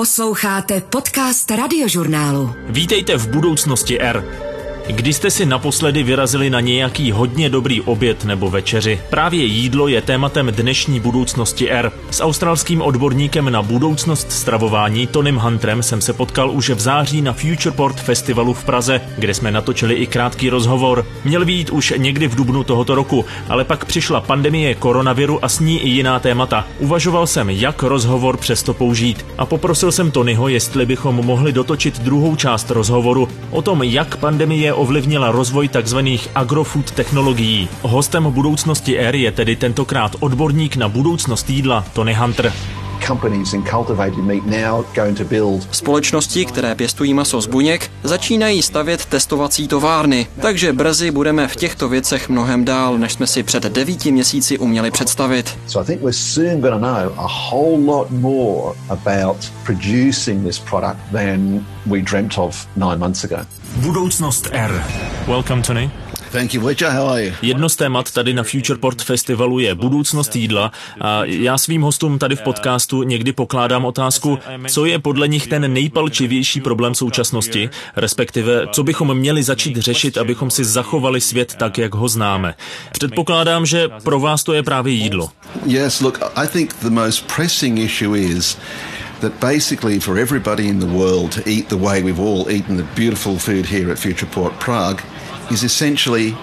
Posloucháte podcast radiožurnálu. Vítejte v budoucnosti R. Kdy jste si naposledy vyrazili na nějaký hodně dobrý oběd nebo večeři? Právě jídlo je tématem dnešní budoucnosti R. S australským odborníkem na budoucnost stravování Tonym Huntrem jsem se potkal už v září na Futureport festivalu v Praze, kde jsme natočili i krátký rozhovor. Měl být už někdy v dubnu tohoto roku, ale pak přišla pandemie koronaviru a s ní i jiná témata. Uvažoval jsem, jak rozhovor přesto použít a poprosil jsem Tonyho, jestli bychom mohli dotočit druhou část rozhovoru o tom, jak pandemie ovlivnila rozvoj tzv. agrofood technologií. Hostem budoucnosti éry je tedy tentokrát odborník na budoucnost jídla Tony Hunter. Společnosti, které pěstují maso z buněk, začínají stavět testovací továrny, takže brzy budeme v těchto věcech mnohem dál, než jsme si před devíti měsíci uměli představit. Budoucnost R. Welcome, Tony. Jedno z témat tady na Futureport Festivalu je budoucnost jídla a já svým hostům tady v podcastu někdy pokládám otázku, co je podle nich ten nejpalčivější problém současnosti, respektive co bychom měli začít řešit, abychom si zachovali svět tak, jak ho známe. Předpokládám, že pro vás to je právě jídlo. Yes, look, I think the most pressing issue is that basically for everybody in the world to eat the way we've all eaten the beautiful food here at Futureport Prague is essentially.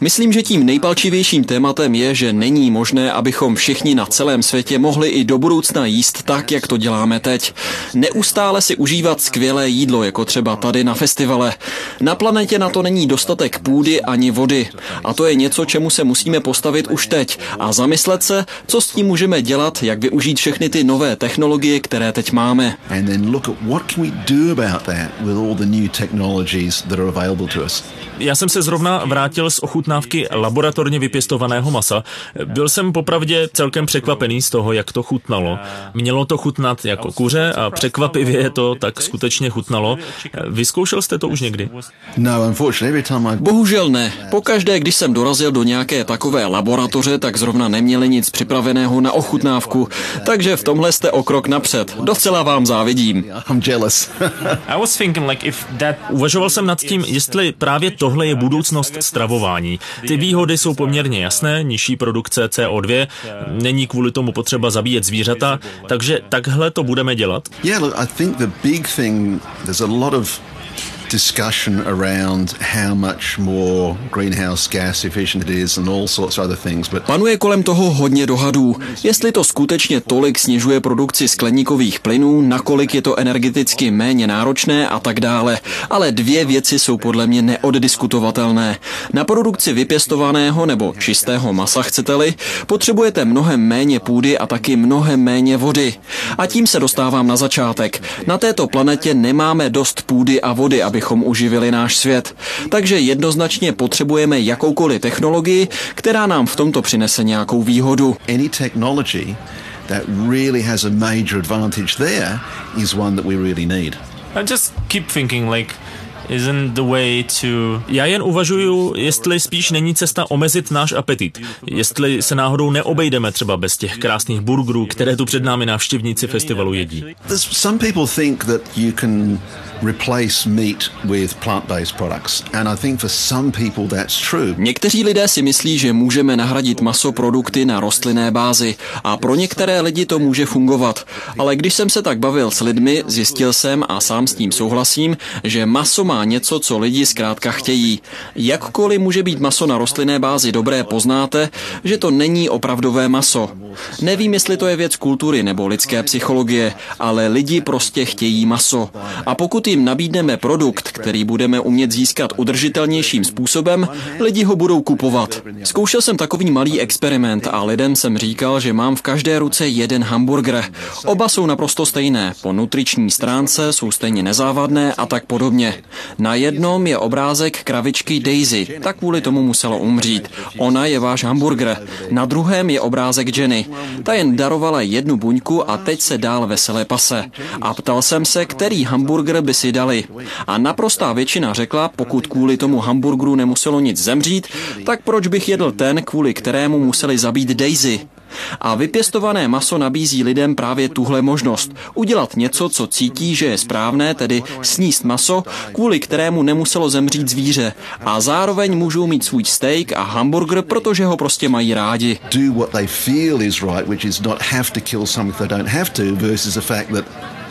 Myslím, že tím nejpalčivějším tématem je, že není možné, abychom všichni na celém světě mohli i do budoucna jíst tak, jak to děláme teď. Neustále si užívat skvělé jídlo, jako třeba tady na festivale. Na planetě na to není dostatek půdy ani vody. A to je něco, čemu se musíme postavit už teď a zamyslet se, co s tím můžeme dělat, jak využít všechny ty nové technologie, které teď máme. And then look at what can we do about that with all the new technologies that are available to us. Já jsem se zrovna vrátil z ochutnávky laboratorně vypěstovaného masa. Byl jsem popravdě celkem překvapený z toho, jak to chutnalo. Mělo to chutnat jako kuře a překvapivě to tak skutečně chutnalo. Vyzkoušel jste to už někdy? No, unfortunately, every time I... Bohužel ne. Pokaždé, když jsem dorazil do nějaké takové laboratoře, tak zrovna neměli nic připraveného na ochutnávku. Takže v tomhle jste o krok napřed. Docela vám závidím. I'm jealous. I was thinking like if that... Uvažoval jsem nad tím, jestli právě tohle je budoucnost stravování. Ty výhody jsou poměrně jasné, nižší produkce CO2, není kvůli tomu potřeba zabíjet zvířata, takže takhle to budeme dělat. Discussion around how much more greenhouse gas efficient it is and all sorts of other things, but Panuje kolem toho hodně dohadů, jestli to skutečně tolik snižuje produkci skleníkových plynů, nakolik je to energeticky méně náročné a tak dále. Ale dvě věci jsou podle mě neoddiskutovatelné. Na produkci vypěstovaného nebo čistého masa, chcete-li, potřebujete mnohem méně půdy a taky mnohem méně vody. A tím se dostávám na začátek. Na této planetě nemáme dost půdy a vody, abychom uživili náš svět. Takže jednoznačně potřebujeme jakoukoliv technologii, která nám v tomto přinese nějakou výhodu. any technology that really has a major advantage there is one that we really need. I just keep thinking like isn't the way to... Já jen uvažuju, jestli spíš není cesta omezit náš apetit. Jestli se náhodou neobejdeme třeba bez těch krásných burgerů, které tu před námi návštěvníci festivalu jedí. Some people think that you can replace meat with plant-based products, and I think for some people that's true. Někteří lidé si myslí, že můžeme nahradit maso produkty na rostlinné bázi a pro některé lidi to může fungovat. Ale když jsem se tak bavil s lidmi, zjistil jsem a sám s tím souhlasím, že maso má něco, co lidi zkrátka chtějí. Jakkoliv může být maso na rostlinné bázi dobré, poznáte, že to není opravdové maso. Nevím, jestli to je věc kultury nebo lidské psychologie, ale lidi prostě chtějí maso. A pokud jim nabídneme produkt, který budeme umět získat udržitelnějším způsobem, lidi ho budou kupovat. Zkoušel jsem takový malý experiment a lidem jsem říkal, že mám v každé ruce jeden hamburger. Oba jsou naprosto stejné, po nutriční stránce jsou stejně nezávadné a tak podobně. Na jednom je obrázek kravičky Daisy, tak kvůli tomu musela umřít. Ona je váš hamburger. Na druhém je obrázek Jenny. Ta jen darovala jednu buňku a teď se dál veselé pase. A ptal jsem se, který hamburger by si dali. A naprostá většina řekla, pokud kvůli tomu hamburgeru nemuselo nic zemřít, tak proč bych jedl ten, kvůli kterému museli zabít Daisy? A vypěstované maso nabízí lidem právě tuhle možnost. Udělat něco, co cítí, že je správné, tedy sníst maso, kvůli kterému nemuselo zemřít zvíře. A zároveň můžou mít svůj steak a hamburger, protože ho prostě mají rádi. Do what they feel is right, which is not have to kill something they don't have to, versus the fact that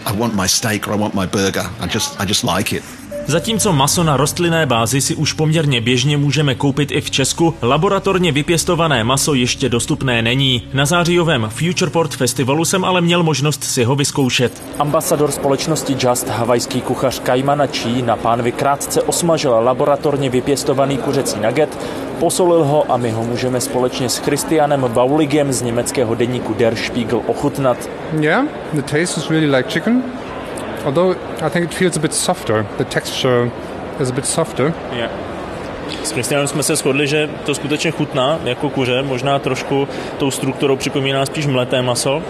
I want my steak or I want my burger. I just, I just like it. Zatímco maso na rostlinné bázi si už poměrně běžně můžeme koupit i v Česku, laboratorně vypěstované maso ještě dostupné není. Na zářijovém Futureport festivalu jsem ale měl možnost si ho vyzkoušet. Ambasador společnosti Just, havajský kuchař Kajmana Čí na pánvi krátce osmažil laboratorně vypěstovaný kuřecí nugget, posolil ho a my ho můžeme společně s Christianem Bauligem z německého deníku Der Spiegel ochutnat. Yeah, the taste is really like chicken. Although I think it feels a bit softer. The texture is a bit softer. Yeah. S Kristianem jsme se shodli, že to skutečně chutná jako kuře, možná trošku tou strukturou připomíná spíš mleté maso,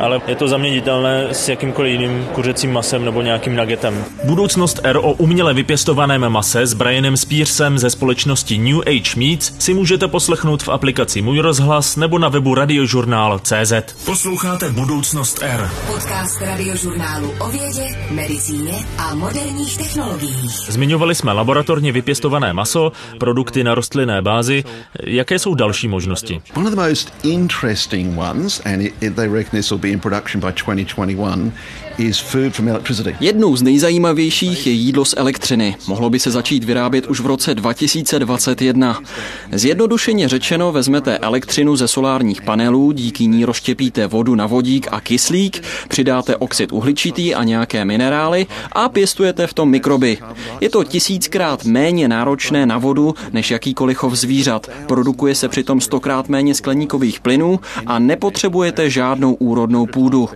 ale je to zaměnitelné s jakýmkoliv jiným kuřecím masem nebo nějakým nuggetem. Budoucnost R o uměle vypěstovaném mase s Brianem Spearsem ze společnosti New Age Meats si můžete poslechnout v aplikaci Můj rozhlas nebo na webu radiožurnál.cz. Posloucháte Budoucnost R. Podcast radiožurnálu o vědě, medicíně a moderních technologiích. Zmiňovali jsme laboratorně vypěstované maso, produkty na rostlinné bázi. Jaké jsou další možnosti? One of the most interesting ones, and it, it, they reckon this will be in production by 2021, Jednou z nejzajímavějších je jídlo z elektřiny. Mohlo by se začít vyrábět už v roce 2021. Zjednodušeně řečeno, vezmete elektřinu ze solárních panelů, díky ní rozštěpíte vodu na vodík a kyslík, přidáte oxid uhličitý a nějaké minerály a pěstujete v tom mikroby. Je to tisíckrát méně náročné na vodu než jakýkoliv chov zvířat. Produkuje se přitom stokrát méně skleníkových plynů a nepotřebujete žádnou úrodnou půdu.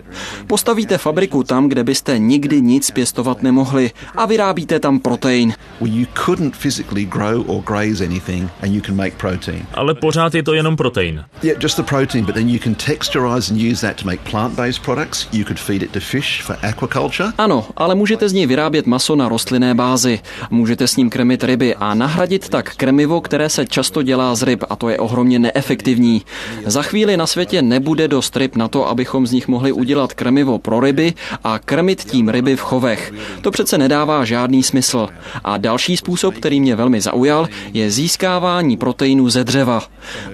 Postavíte fabriku tam, kde byste nikdy nic pěstovat nemohli a vyrábíte tam protein. Well, you couldn't physically grow or graze anything and you can make protein. Ale pořád je to jenom protein. Yeah, just the protein, but then you can texturize and use that to make plant-based products. You could feed it to fish for aquaculture. Ano, ale můžete z něj vyrábět maso na rostlinné bázi. Můžete s ním krmit ryby a nahradit tak krmivo, které se často dělá z ryb a to je ohromně neefektivní. Za chvíli na světě nebude dost ryb na to, abychom z nich mohli udělat krmivo pro ryby a krmit tím ryby v chovech. To přece nedává žádný smysl. A další způsob, který mě velmi zaujal, je získávání proteinů ze dřeva.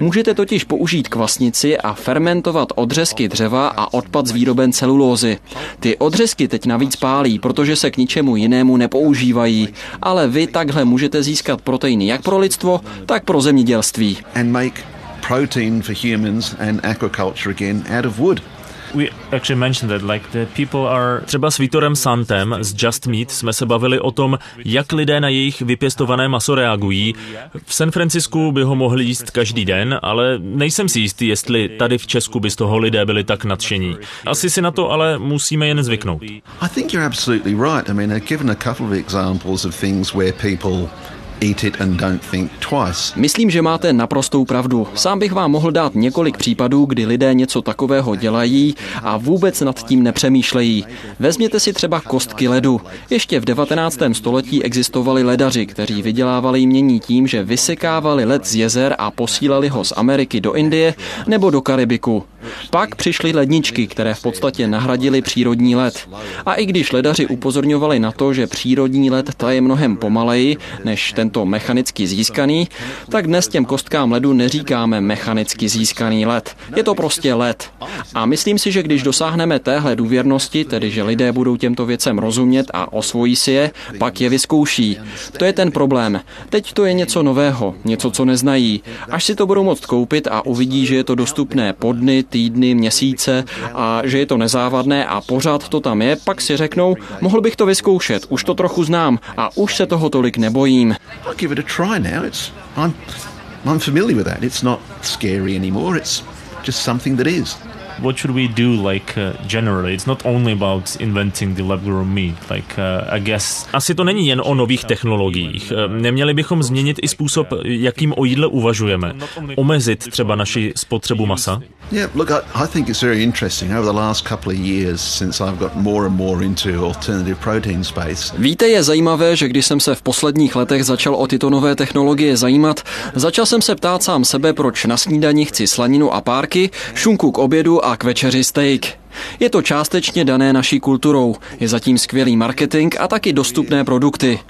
Můžete totiž použít kvasnici a fermentovat odřezky dřeva a odpad z výroben celulózy. Ty odřezky teď navíc pálí, protože se k ničemu jinému nepoužívají, ale vy takhle můžete získat proteiny jak pro lidstvo, tak pro zemědělství. protein for humans and aquaculture again out of wood. We actually mentioned that like the people are... Třeba s Vítorem Santem z Just Meat jsme se bavili o tom, jak lidé na jejich vypěstované maso reagují. V San Francisku by ho mohli jíst každý den, ale nejsem si jistý, jestli tady v Česku by z toho lidé byli tak nadšení. Asi si na to ale musíme jen zvyknout. I think you're absolutely right. I mean, I've given a couple of examples of things where people Myslím, že máte naprostou pravdu. Sám bych vám mohl dát několik případů, kdy lidé něco takového dělají a vůbec nad tím nepřemýšlejí. Vezměte si třeba kostky ledu. Ještě v 19. století existovali ledaři, kteří vydělávali jmění tím, že vysekávali led z jezer a posílali ho z Ameriky do Indie nebo do Karibiku. Pak přišly ledničky, které v podstatě nahradily přírodní led. A i když ledaři upozorňovali na to, že přírodní led taje mnohem pomaleji než tento mechanicky získaný, tak dnes těm kostkám ledu neříkáme mechanicky získaný led. Je to prostě led. A myslím si, že když dosáhneme téhle důvěrnosti, tedy že lidé budou těmto věcem rozumět a osvojí si je, pak je vyzkouší. To je ten problém. Teď to je něco nového, něco, co neznají. Až si to budou moct koupit a uvidí, že je to dostupné po dny, týdny, měsíce a že je to nezávadné a pořád to tam je, pak si řeknou, mohl bych to vyzkoušet, už to trochu znám a už se toho tolik nebojím. I'll give it a try now. It's I'm I'm familiar with that. It's not scary anymore. It's just something that is. What should we do like uh, generally? It's not only about inventing the lab grown meat. Like uh, I guess asi to není jen o nových technologiích. Eh, Neměli bychom změnit i způsob, jakým o jídle uvažujeme. Omezit třeba naši spotřebu masa. Yeah, look, I, I think it's very interesting. Over the last couple of years, since I've got more and more into alternative protein space. Víte, je zajímavé, že když jsem se v posledních letech začal o tyto nové technologie zajímat, začal jsem se ptát sám sebe, proč na snídani chci slaninu a párky, šunku k obědu a k večeři steak. Je to částečně dané naší kulturou, je zatím skvělý marketing a taky dostupné produkty.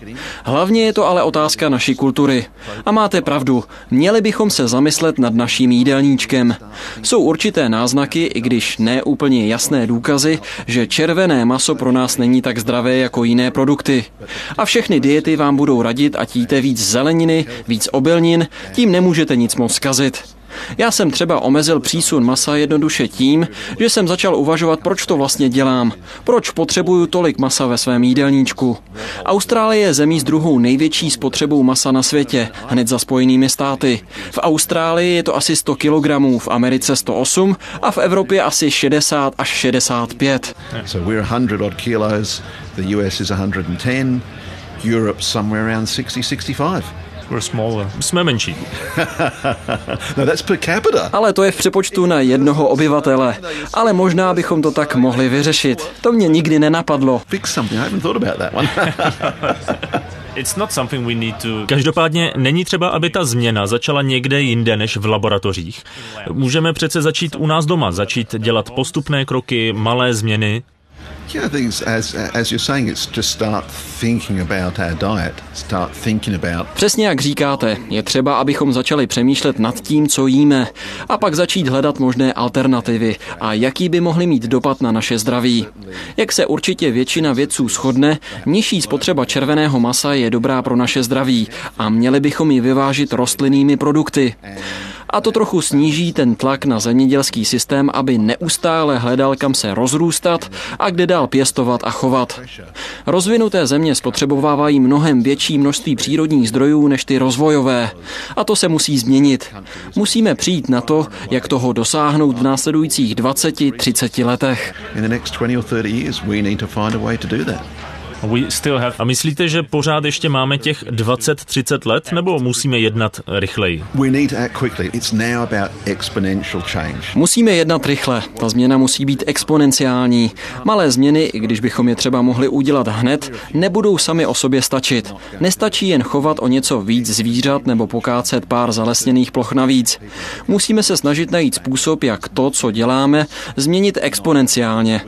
Hlavně je to ale otázka naší kultury. A máte pravdu, měli bychom se zamyslet nad naším jídelníčkem. Jsou určité náznaky, i když ne úplně jasné důkazy, že červené maso pro nás není tak zdravé jako jiné produkty. A všechny diety vám budou radit, ať jíte víc zeleniny, víc obilnin, tím nemůžete nic moc zkazit. Já jsem třeba omezil přísun masa jednoduše tím, že jsem začal uvažovat, proč to vlastně dělám, proč potřebuju tolik masa ve svém jídelníčku. Austrálie je zemí s druhou největší spotřebou masa na světě, hned za spojenými státy. V Austrálii je to asi 100 kg, v Americe 108 a v Evropě asi 60 až 65. So we're 100 odd kilos, the US is 110, Europe somewhere around 60, 65. We're smaller. Jsme menší. no, that's per capita. Ale to je v přepočtu na jednoho obyvatele. Ale možná bychom to tak mohli vyřešit. To mě nikdy nenapadlo. Fix something. I haven't thought about that one. It's not something we need to... Každopádně není třeba, aby ta změna začala někde jinde než v laboratořích. Můžeme přece začít u nás doma, začít dělat postupné kroky, malé změny Yeah, I think as, as you're saying, it's just start thinking about our diet, start thinking about... Přesně jak říkáte, je třeba, abychom začali přemýšlet nad tím, co jíme, a pak začít hledat možné alternativy a jaký by mohly mít dopad na naše zdraví. Jak se určitě většina vědců shodne, nižší spotřeba červeného masa je dobrá pro naše zdraví a měli bychom ji vyvážit rostlinnými produkty a to trochu sníží ten tlak na zemědělský systém, aby neustále hledal, kam se rozrůstat a kde dál pěstovat a chovat. Rozvinuté země spotřebovávají mnohem větší množství přírodních zdrojů než ty rozvojové. A to se musí změnit. Musíme přijít na to, jak toho dosáhnout v následujících 20-30 letech. A myslíte, že pořád ještě máme těch 20-30 let, nebo musíme jednat rychleji? Musíme jednat rychle. Ta změna musí být exponenciální. Malé změny, i když bychom je třeba mohli udělat hned, nebudou sami o sobě stačit. Nestačí jen chovat o něco víc zvířat nebo pokácet pár zalesněných ploch navíc. Musíme se snažit najít způsob, jak to, co děláme, změnit exponenciálně.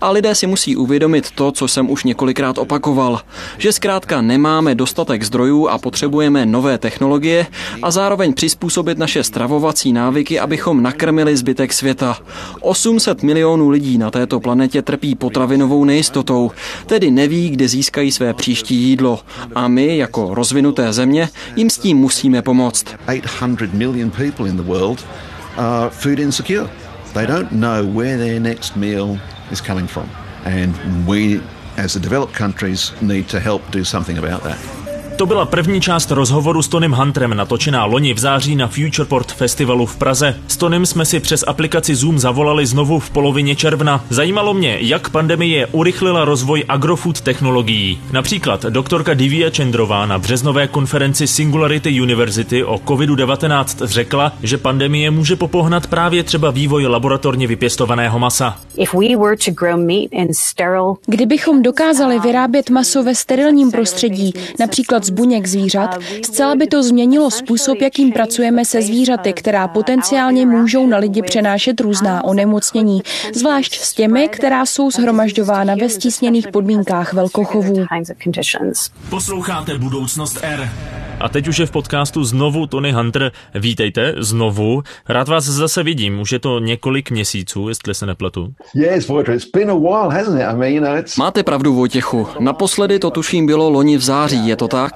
A lidé si musí uvědomit to, co jsem už několikrát rád opakoval, že zkrátka nemáme dostatek zdrojů a potřebujeme nové technologie a zároveň přizpůsobit naše stravovací návyky, abychom nakrmili zbytek světa. 800 milionů lidí na této planetě trpí potravinovou nejistotou, tedy neví, kde získají své příští jídlo. A my, jako rozvinuté země, jim s tím musíme pomoct. 800 million people in the world are food insecure. They don't know where their next meal is coming from. And we as the developed countries need to help do something about that. To byla první část rozhovoru s Tonym Hunterem natočená loni v září na Futureport Festivalu v Praze. S Tonym jsme si přes aplikaci Zoom zavolali znovu v polovině června. Zajímalo mě, jak pandemie urychlila rozvoj agrofood technologií. Například doktorka Divya Čendrová na březnové konferenci Singularity University o COVID-19 řekla, že pandemie může popohnat právě třeba vývoj laboratorně vypěstovaného masa. Kdybychom dokázali vyrábět maso ve sterilním prostředí, například z buněk zvířat, zcela by to změnilo způsob, jakým pracujeme se zvířaty, která potenciálně můžou na lidi přenášet různá onemocnění, zvlášť s těmi, která jsou zhromažďována ve stísněných podmínkách velkochovů. Posloucháte Budoucnost R. A teď už je v podcastu znovu Tony Hunter. Vítejte znovu. Rád vás zase vidím. Už je to několik měsíců, jestli se nepletu. Máte pravdu, Vojtěchu. Naposledy to tuším bylo loni v září, je to tak?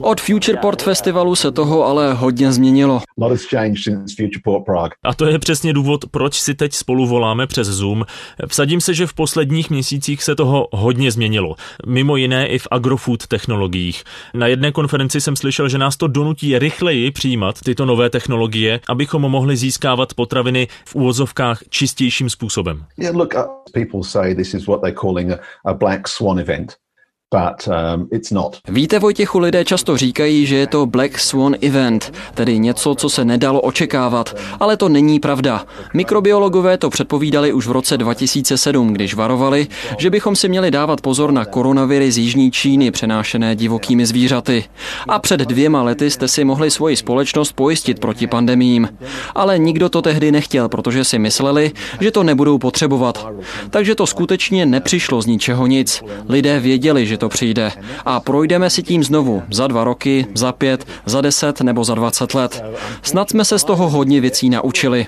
Od Futureport festivalu se toho ale hodně změnilo. A to je přesně důvod, proč si teď spolu voláme přes Zoom. Vsadím se, že v posledních měsících se toho hodně změnilo. Mimo jiné i v agrofood technologiích. Na jedné konferenci jsem slyšel, že nás to donutí rychleji přijímat tyto nové technologie, abychom mohli získávat potraviny v úvozovkách čistějším způsobem. Yeah, look, uh, people say this is what they're calling a, a black swan event. But um, it's not. Víte, Vojtěchu, lidé často říkají, že je to Black Swan event, tedy něco, co se nedalo očekávat, ale to není pravda. Mikrobiologové to předpovídali už v roce 2007, když varovali, že bychom si měli dávat pozor na koronaviry z Jižní Číny přenášené divokými zvířaty. A před dvěma lety jste si mohli svoji společnost pojistit proti pandemím. Ale nikdo to tehdy nechtěl, protože si mysleli, že to nebudou potřebovat. Takže to skutečně nepřišlo z ničeho nic. Lidé věděli, že to přijde. A projdeme si tím znovu za dva roky, za pět, za deset nebo za dvacet let. Snad jsme se z toho hodně věcí naučili.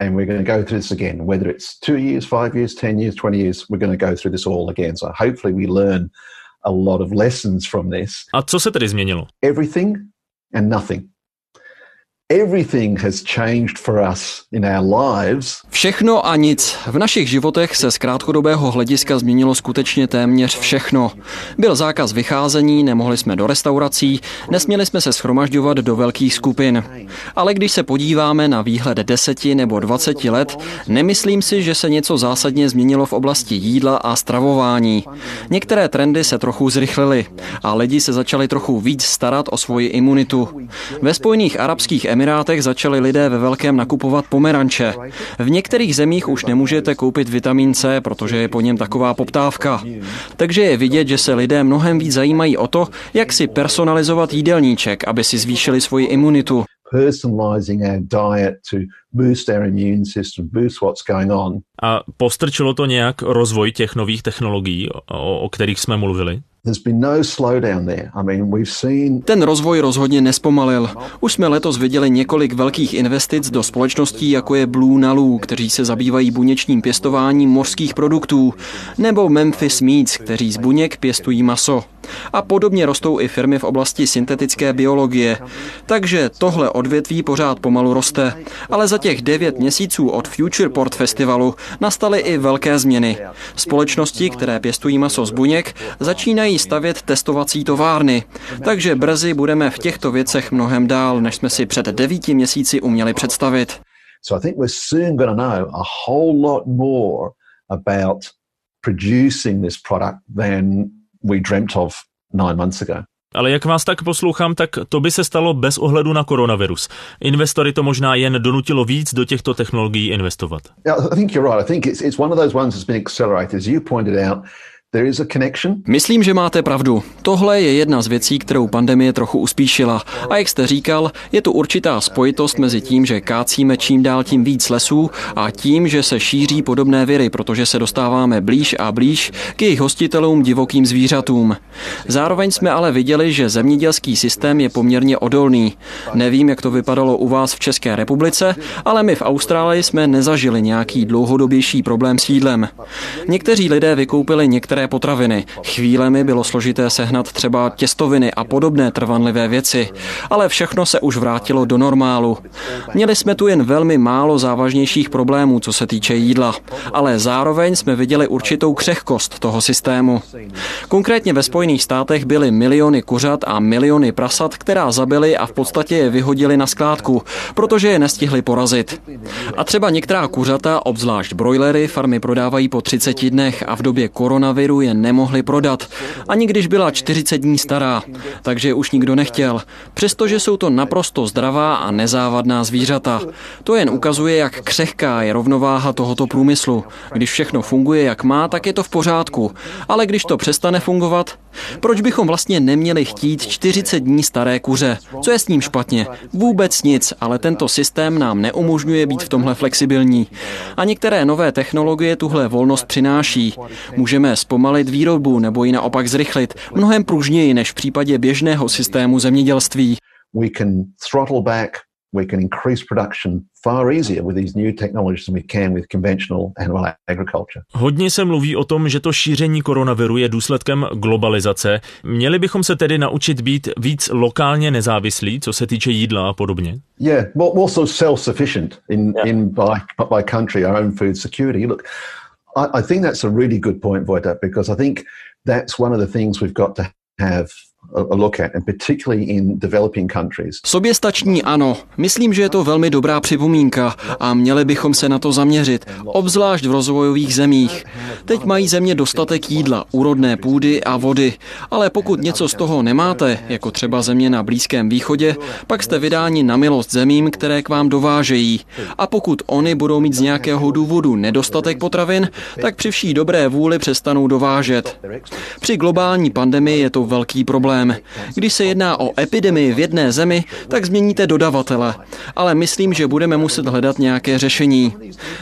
and we're going to go through this again. Whether it's two years, five years, 10 years, 20 years, we're going to go through this all again. So hopefully we learn a lot of lessons from this. A co se tedy změnilo? Everything and nothing. Everything has changed for us in our lives. Všechno a nic. V našich životech se z krátkodobého hlediska změnilo skutečně téměř všechno. Byl zákaz vycházení, nemohli jsme do restaurací, nesměli jsme se schromažďovat do velkých skupin. Ale když se podíváme na výhled deseti nebo dvaceti let, nemyslím si, že se něco zásadně změnilo v oblasti jídla a stravování. Některé trendy se trochu zrychlily a lidi se začali trochu víc starat o svoji imunitu. Ve Spojených arabských Emirátech začali lidé ve velkém nakupovat pomeranče. V některých zemích už nemůžete koupit vitamin C, protože je po něm taková poptávka. Takže je vidět, že se lidé mnohem víc zajímají o to, jak si personalizovat jídelníček, aby si zvýšili svoji imunitu personalizing our diet to boost our immune system, boost what's going on. A postrčilo to nějak rozvoj těch nových technologií, o, o kterých jsme mluvili? Ten rozvoj rozhodně nespomalil. Už jsme letos viděli několik velkých investic do společností, jako je Blue Nalu, kteří se zabývají buněčným pěstováním mořských produktů, nebo Memphis Meats, kteří z buněk pěstují maso. A podobně rostou i firmy v oblasti syntetické biologie. Takže tohle odvětví pořád pomalu roste. Ale za těch devět měsíců od Futureport Festivalu nastaly i velké změny. Společnosti, které pěstují maso z buněk, začínají stavět testovací továrny. Takže brzy budeme v těchto věcech mnohem dál, než jsme si před devíti měsíci uměli představit. So I think we're soon going to know a whole lot more about producing this product than we dreamt of nine months ago. Ale jak vás tak poslouchám, tak to by se stalo bez ohledu na koronavirus. Investory to možná jen donutilo víc do těchto technologií investovat. Yeah, I think you're right. I think it's, it's one of those ones that's been accelerated. As you pointed out, Myslím, že máte pravdu. Tohle je jedna z věcí, kterou pandemie trochu uspíšila. A jak jste říkal, je tu určitá spojitost mezi tím, že kácíme čím dál tím víc lesů a tím, že se šíří podobné viry, protože se dostáváme blíž a blíž k jejich hostitelům divokým zvířatům. Zároveň jsme ale viděli, že zemědělský systém je poměrně odolný. Nevím, jak to vypadalo u vás v České republice, ale my v Austrálii jsme nezažili nějaký dlouhodobější problém s jídlem. Někteří lidé vykoupili některé některé potraviny. Chvílemi bylo složité sehnat třeba těstoviny a podobné trvanlivé věci, ale všechno se už vrátilo do normálu. Měli jsme tu jen velmi málo závažnějších problémů, co se týče jídla, ale zároveň jsme viděli určitou křehkost toho systému. Konkrétně ve Spojených státech byly miliony kuřat a miliony prasat, která zabili a v podstatě je vyhodili na skládku, protože je nestihli porazit. A třeba některá kuřata, obzvlášť brojlery, farmy prodávají po 30 dnech a v době koronaviru koronaviru je nemohli prodat, ani když byla 40 dní stará, takže už nikdo nechtěl, přestože jsou to naprosto zdravá a nezávadná zvířata. To jen ukazuje, jak křehká je rovnováha tohoto průmyslu. Když všechno funguje jak má, tak je to v pořádku, ale když to přestane fungovat, proč bychom vlastně neměli chtít 40 dní staré kuře? Co je s ním špatně? Vůbec nic, ale tento systém nám neumožňuje být v tomhle flexibilní. A některé nové technologie tuhle volnost přináší. Můžeme zpomalit výrobu nebo ji naopak zrychlit mnohem pružněji než v případě běžného systému zemědělství. We can throttle back, we can increase production far easier with these new technologies than we can with conventional animal agriculture. Hodně se mluví o tom, že to šíření koronaviru je důsledkem globalizace. Měli bychom se tedy naučit být víc lokálně nezávislí, co se týče jídla a podobně? Yeah, also self-sufficient in, yeah. in by, by country, our own food security. Look, I, I think that's a really good point, Vojta, because I think that's one of the things we've got to have Soběstační ano. Myslím, že je to velmi dobrá připomínka a měli bychom se na to zaměřit, obzvlášť v rozvojových zemích. Teď mají země dostatek jídla, úrodné půdy a vody, ale pokud něco z toho nemáte, jako třeba země na Blízkém východě, pak jste vydáni na milost zemím, které k vám dovážejí. A pokud oni budou mít z nějakého důvodu nedostatek potravin, tak při vší dobré vůli přestanou dovážet. Při globální pandemii je to velký problém. Když se jedná o epidemii v jedné zemi, tak změníte dodavatele. Ale myslím, že budeme muset hledat nějaké řešení.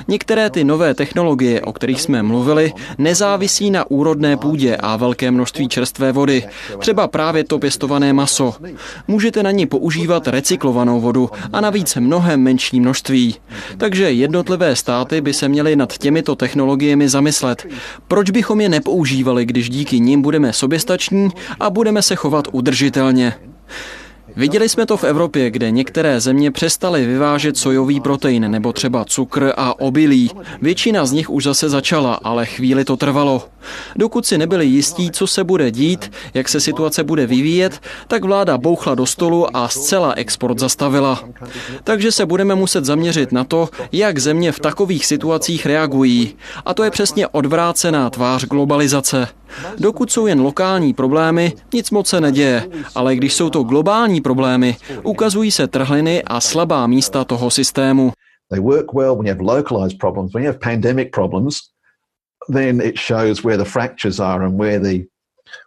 Některé ty nové technologie, o kterých jsme mluvili, nezávisí na úrodné půdě a velké množství čerstvé vody. Třeba právě to pěstované maso. Můžete na ní používat recyklovanou vodu a navíc mnohem menší množství. Takže jednotlivé státy by se měly nad těmito technologiemi zamyslet. Proč bychom je nepoužívali, když díky nim budeme soběstační a budeme se chovat udržitelně? Viděli jsme to v Evropě, kde některé země přestaly vyvážet sojový protein nebo třeba cukr a obilí. Většina z nich už zase začala, ale chvíli to trvalo. Dokud si nebyli jistí, co se bude dít, jak se situace bude vyvíjet, tak vláda bouchla do stolu a zcela export zastavila. Takže se budeme muset zaměřit na to, jak země v takových situacích reagují. A to je přesně odvrácená tvář globalizace. Dokud jsou jen lokální problémy, nic moc se neděje, ale když jsou to globální problémy, ukazují se trhliny a slabá místa toho systému. They work well when you have localized problems. When you have pandemic problems, then it shows where the fractures are and where the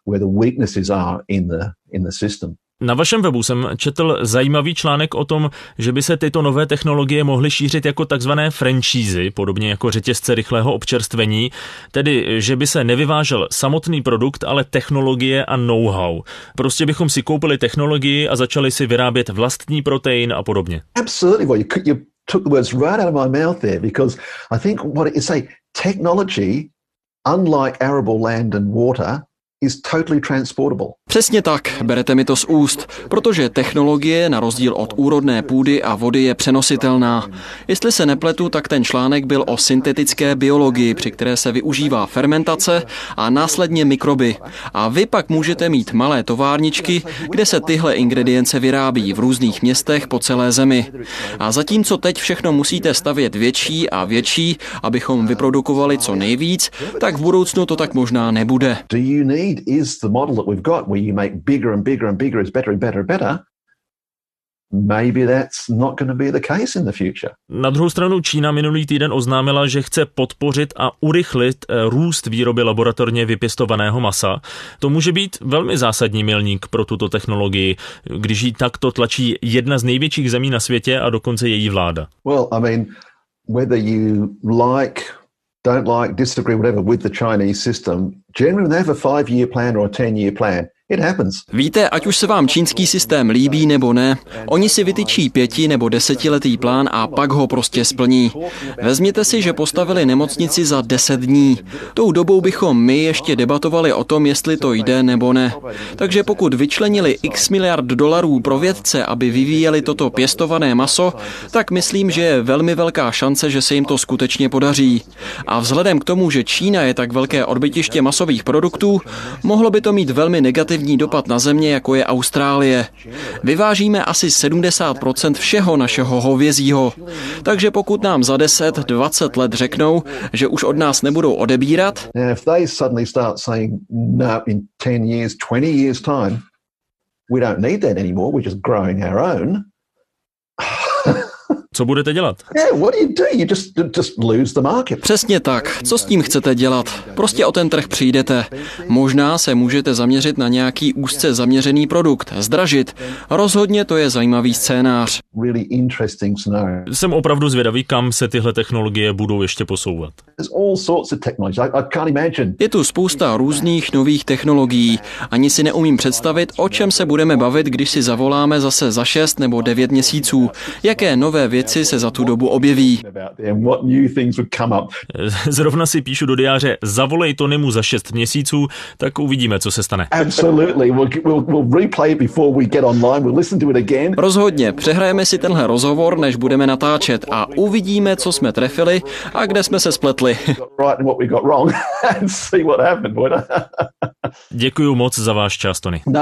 where the weaknesses are in the in the system. Na vašem webu jsem četl zajímavý článek o tom, že by se tyto nové technologie mohly šířit jako takzvané franšízy, podobně jako řetězce rychlého občerstvení, tedy že by se nevyvážel samotný produkt, ale technologie a know-how. Prostě bychom si koupili technologii a začali si vyrábět vlastní protein a podobně. Absolutely. Well, you, you took the words right out of my mouth there because I think what is say technology unlike arable land and water is totally transportable. Přesně tak, berete mi to z úst, protože technologie na rozdíl od úrodné půdy a vody je přenositelná. Jestli se nepletu, tak ten článek byl o syntetické biologii, při které se využívá fermentace a následně mikroby. A vy pak můžete mít malé továrničky, kde se tyhle ingredience vyrábí v různých městech po celé zemi. A zatímco teď všechno musíte stavět větší a větší, abychom vyprodukovali co nejvíc, tak v budoucnu to tak možná nebude. Do you need is the model that we've got where you make bigger and bigger and bigger is better and better and better. Maybe that's not going to be the case in the future. Na druhou stranu Čína minulý týden oznámila, že chce podpořit a urychlit eh, růst výroby laboratorně vypěstovaného masa. To může být velmi zásadní milník pro tuto technologii, když ji takto tlačí jedna z největších zemí na světě a dokonce její vláda. Well, I mean, whether you like don't like, disagree, whatever, with the Chinese system, generally they have a five year plan or a 10 year plan. Víte, ať už se vám čínský systém líbí nebo ne, oni si vytyčí pěti nebo desetiletý plán a pak ho prostě splní. Vezměte si, že postavili nemocnici za deset dní. Tou dobou bychom my ještě debatovali o tom, jestli to jde nebo ne. Takže pokud vyčlenili x miliard dolarů pro vědce, aby vyvíjeli toto pěstované maso, tak myslím, že je velmi velká šance, že se jim to skutečně podaří. A vzhledem k tomu, že Čína je tak velké odbytiště masových produktů, mohlo by to mít velmi negativní negativní dopad na země, jako je Austrálie. Vyvážíme asi 70% všeho našeho hovězího. Takže pokud nám za 10-20 let řeknou, že už od nás nebudou odebírat, we don't need that anymore, we're just growing our own. Co budete dělat? Přesně tak. Co s tím chcete dělat? Prostě o ten trh přijdete. Možná se můžete zaměřit na nějaký úzce zaměřený produkt, zdražit. Rozhodně to je zajímavý scénář. Jsem opravdu zvědavý, kam se tyhle technologie budou ještě posouvat. Je tu spousta různých nových technologií. Ani si neumím představit, o čem se budeme bavit, když si zavoláme zase za 6 nebo 9 měsíců. Jaké nové věci věci se za tu dobu objeví. Zrovna si píšu do diáře, zavolej Tonymu za šest měsíců, tak uvidíme, co se stane. Rozhodně, přehrajeme si tenhle rozhovor, než budeme natáčet a uvidíme, co jsme trefili a kde jsme se spletli. Děkuji moc za váš čas, Tony. No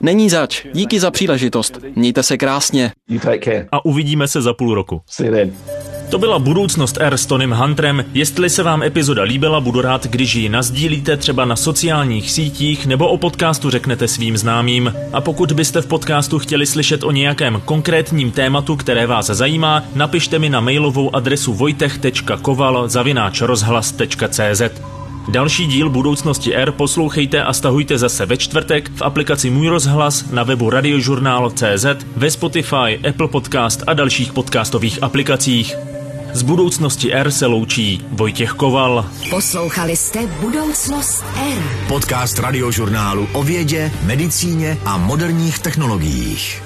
Není zač. Díky za příležitost. Mějte se krásně. A uvidíme se za půl roku. To byla budoucnost R s Tonym Huntrem. Jestli se vám epizoda líbila, budu rád, když ji nazdílíte třeba na sociálních sítích nebo o podcastu řeknete svým známým. A pokud byste v podcastu chtěli slyšet o nějakém konkrétním tématu, které vás zajímá, napište mi na mailovou adresu vojtech.koval rozhlas.cz. Další díl budoucnosti R poslouchejte a stahujte zase ve čtvrtek v aplikaci Můj rozhlas na webu radiožurnál.cz, ve Spotify, Apple Podcast a dalších podcastových aplikacích. Z budoucnosti R se loučí Vojtěch Koval. Poslouchali jste Budoucnost R. Podcast radiožurnálu o vědě, medicíně a moderních technologiích.